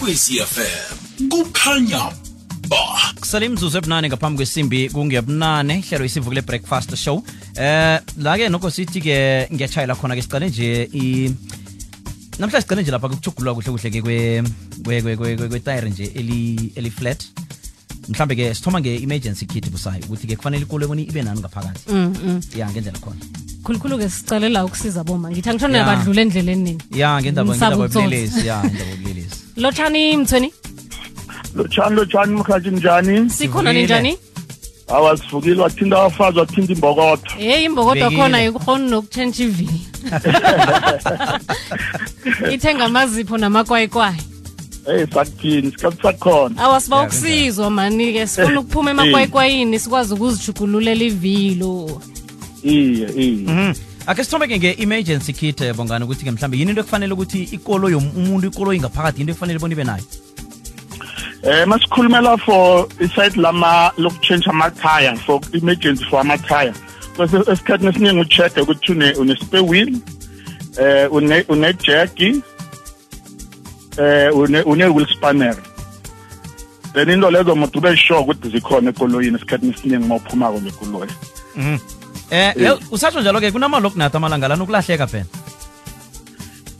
ikwekwezi fm kukhanya ba. Kusale imzuzu ebunane ngaphambi kwesimbi kungebunane ihlelo isivukile breakfast show. Eh la-ke nokho sithi-ke ngiyatshayela khona-ke sicale nje i namhlanje sicale nje lapha kuchugulwa kuhle kuhle-ke kwetayire nje eli- eli-flat mhlambe-ke sithoma nge-emergency kit busayo ukuthi-ke kufanele ikolo ebona ibe nani ngaphakathi. Ya ngendlela khona. Khulukhulu-ke sicalela ukusiza boma ngithi angitshona Ya. badlula endleleni nini? Ya ngendaba yobulelesi ya ngendaba lotshani mthweni? Lotshani lotshani mkhathi njani? Sikhona ninjani awa sivukile wathinta abafazi wathinta imbokotho. Yeyi imbokodo khona yokukhona nokutshentsha ivi ithenga amazipho namakwayikwayi Hey sakuthini? Isikhathi sakhona awa siba ukusizwa mani-ke. Sifuna ukuphuma emakwayikwayini sikwazi ukuzijugululela ivilo iye iye Mhm. ake sithomeke nge-emergency kit eh, bongani ukuthi-ke mhlawumbe yini into ekufanele ukuthi ikolo yomuntu ikolo ingaphakathi into ekufanele bona ibe nayo? Eh masikhulumela for isite lama lokutshentsha amathaya for emergency for amathaya bese esikhathini esiningi ucheck ukuthi une une spare wheel eh une une jack eh une une wheel spanner. Then into lezo muntu ube sure ukuthi zikhona ekoloyini esikhathini esiningi uma uphumako ngekoloyi Mhm. eh. le- usatsho njalo-ke kunamalokunathi amalanga lana ukulahleka phela.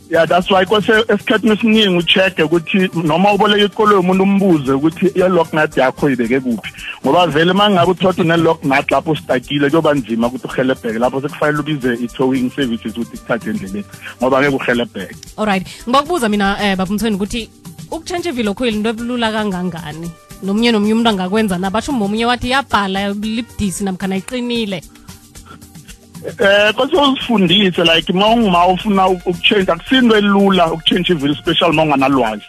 Yeah that's why kwese esikhathini esiningi ucheck ukuthi noma uboleka ikolo yomuntu umbuze ukuthi i-lock nut yakho ibeke kuphi. Ngoba vele uma ngabe uthola une-lock nut lapho ustakile kuyoba nzima ukuthi uhelebheke lapho sekufanele ubize i-towing services ukuthi ikuthathe endleleni ngoba ngeke uhelebheke alright ngibakubuza mina um babumthweni ukuthi ukutshentsha ivilo khuyile into ebulula kangangani? Nomunye nomunye umuntu angakwenza na? Basho momunye wathi yabhala libdisi namkhana iqinile. Eh kwase uzifundise like uma ungima ufuna ukuchange akusinto elula ukuchange ivili special uma unganalwazi.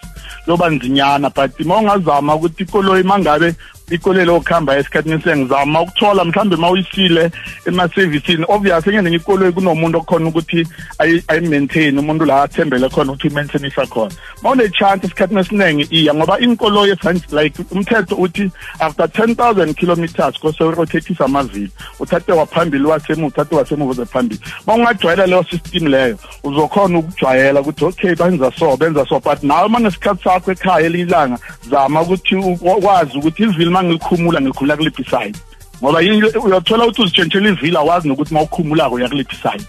Loba nzinyana but uma ungazama ukuthi ikoloyi mangabe ikoloyi lokuhamba esikhathini sengizama ukuthola mhlambe uma uyisile ema-servicini obvious enye nenye ikoloyi kunomuntu okhona ukuthi ayi- ayi-maintain umuntu la athembele khona ukuthi i-maintenisa khona. Uma une-chance esikhathini esiningi iya ngoba inkoloyi esanj- like umthetho uthi after 10000 kilometers kose urotathise amavili uthathe waphambili wasemuva uthathe wasemuva uze phambili. Uma ungajwayela leyo system leyo uzokhona ukujwayela ukuthi okay benza so benza so but nawe uma nesikhathi sakho ekhaya elilanga zama ukuthi ukwazi ukuthi ivili uma ngilikhumula ngikhumula kuliphi side ngoba yini- uyothola ukuthi uzitshentshela ivili awazi nokuthi uma ukhumulako uyakuliphi side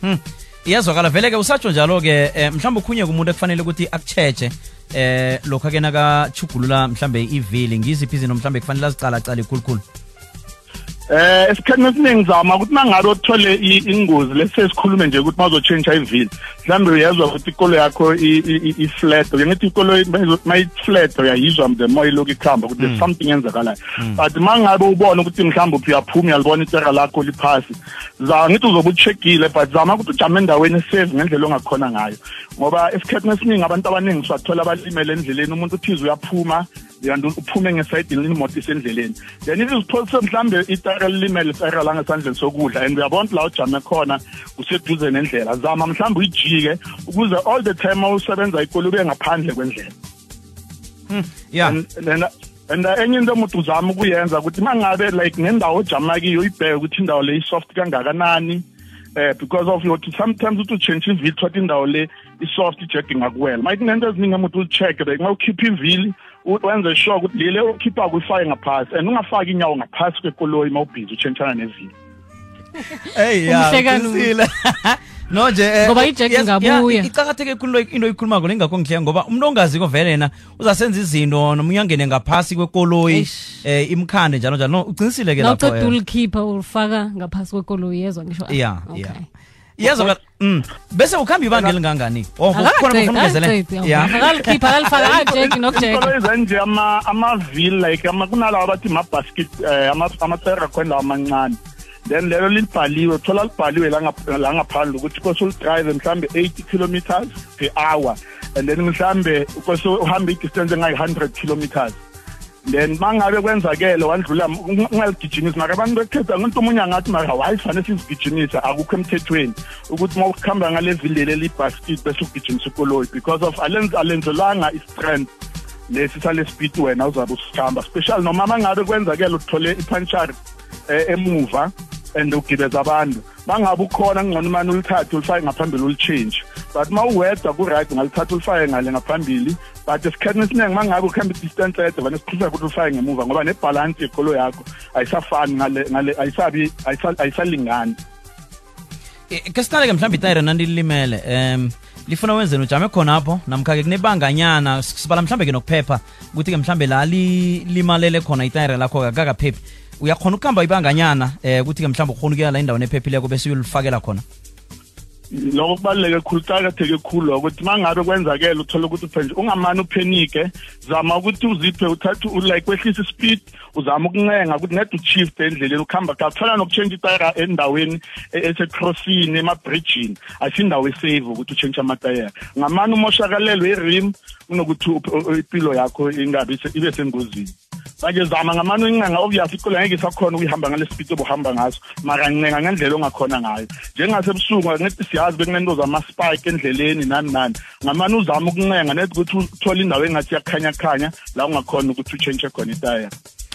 Hmm. iyazwakala. Vele-ke usatsho njalo-ke eh, mhlawumbe okhunye kumuntu ekufanele ukuthi akutsheje eh lokhu-ke nakachugulula mhlambe ivili ngiziphi izinto mhlambe kufanele azicalacale khulukhulu? Eh esikhathini esiningi zama ukuthi mangabe uthole i- ingozi lese sikhulume nje ukuthi mazotshentsha ivili mhlambe uyezwa ukuthi ikolo yakho i- i- i- i-flat uyangithi ikolo mayi-flat uyayizwa the more ilokhu ikhamba ukuthi there's something enzakalayo but mangabe ubona ukuthi mhlawumbe uphi uyaphuma uyalibona itera lakho liphasi za ngithi uzobe ucheckile but zama ukuthi ujame endaweni esave ngendlela ongakhona ngayo. Ngoba esikhathini esiningi abantu abaningi siwathola abalimele endleleni umuntu uthize uyaphuma yanti uphume ngesayidini imoto isendleleni then if uzipholise mhlambe itayara lilimele itayara langesandleni sokudla and uyabona la ujame khona kuseduze nendlela. Zama mhlambe uyijike ukuze all the time usebenza ikolo ube ngaphandle kwendlela. Ya. And and enye into umuntu uzama ukuyenza ukuthi mangabe like nendawo ojama kiyo uyibheke ukuthi indawo le isoft kangakanani eh because of your sometimes uthi uchange ivili thothi indawo le isoft ijeki ngakuwela mayithi nento eziningi umuntu ucheck like uma ukhipha ivili wenze sure ukuthi lile okhipha kuyifake ngaphasi and ungafaki inyawo ngaphasi kwekoloyi uma ubhizi utshentshana nevili no nje eh, Ngoba ijeki yes, ingabuya. icakatheke khulu into oyikhulumako lengakho ngihleka ngoba umuntu ongaziko vele yena uzasenza izinto nomunye angene ngaphasi kwekoloyi um eh imkhande njalo njalo. No ucinisile ke lapho ulikhipha ulifaka ngaphasi kwekoloyi yezwa ngisho. Ya ya yezwa mm. Bese ukhamba ibanga elingangani? Oh khona Akaqedi, ufuna ungezelela akaqedi, ya. Akalikhipha akalifaka ajeki nokujeka ikoloyi zenje ama amavili like ama kunalawa abathi ma-basket eh, ama- amatayara khona amancane. Then lelo libhaliwe thola libhaliwe la ngap- la ngaphandle ukuthi kose ulidrive mhlambe 80 kilometers per hour. And then mhlambe kose uhambe i-distance engayi-100 kilometers. Then mangabe kwenzakele wandlula ung- ungaligijimisi mara abantu bekhetha nginto omunye angathi mara why fanele sizigijimisa akukho emthethweni. Ukuthi uma ukuhamba ngale vili libasket bese ugijimisa ikoloyi because of alenz- alenzelanga i-strength lesi sale speed wena uzabe usihamba special noma mangabe kwenzakele uthole ipunchari eh, emuva and ugibeza abantu. Bangabe ukhona ngcono manje ulithathe ulifake ngaphambili ulichange. But uma uwedwa ku-right ungalithatha ulifake ngale ngaphambili. But esikhathini esiningi uma ngabe ukuhamba i-distance ede vane siqhisa ukuthi ulifake ngemuva ngoba nebhalansi yekholo yakho ayisafani ngale ngale ayisabi ayisa- ayisalingani. Eh, ke siqale ke mhlawumbe itayire nandilimele um lifuna wenzeni? Ujame khonapho namkha-ke kunebanganyana sibala mhlawumbe ke nokuphepha ukuthi-ke mhlawumbe la li- limalele khona itayire lakho-ke uyakhona ukuhamba ibanganyana um ukuthi-ke mhlawumbe ukhona ukuyala endaweni ephephileko bese uyolifakela khona lokho kubaluleke khulu kuqakatheke khulu lokho ukuthi uma ngabe kwenzakele uthole ukuthi uphenje ungamane uphenike zama ukuthi uziphe uthathe u- like wehlise ispeed uzama ukuncenga ukuthi nede uchifte endleleni ukuhamba kafana nokutshentsha itayera endaweni e- esecrossini emabridgini asindawo esave ukuthi utshentshe amatayera ngamane umoshakalelwe i-rim kunokuthi up- u- u- impilo yakho ingabi se- ibe sengozini. Manje zama ngamane uyincenga obvious ikolo ngeke isakhona ukuyihamba ngale speed obuhamba ngaso. Mara ncenga ngendlela ongakhona ngayo. Njengasebusuku ngithi siyazi bekunento zama-spike endleleni nani nani. Ngamane uzame ukuncenga nethi ukuthi uthole indawo engathi yakukhanya khanya la ungakhona ukuthi utshentshe khona itayera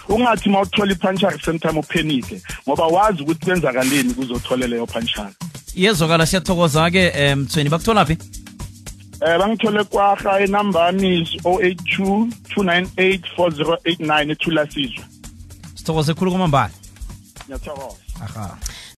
ungathi uma uthola iphantshari sometime uphenike ngoba wazi ukuthi kwenzakaleni kuzothole leyo phantshari yezwakala siyathokoza-ke um mthweni. Bakutholaphi um bangithole kwaha enambani is 082 298 4089 ethulasizwe. Sithokoze khulu kwamambala ngiyathokoza. Aha.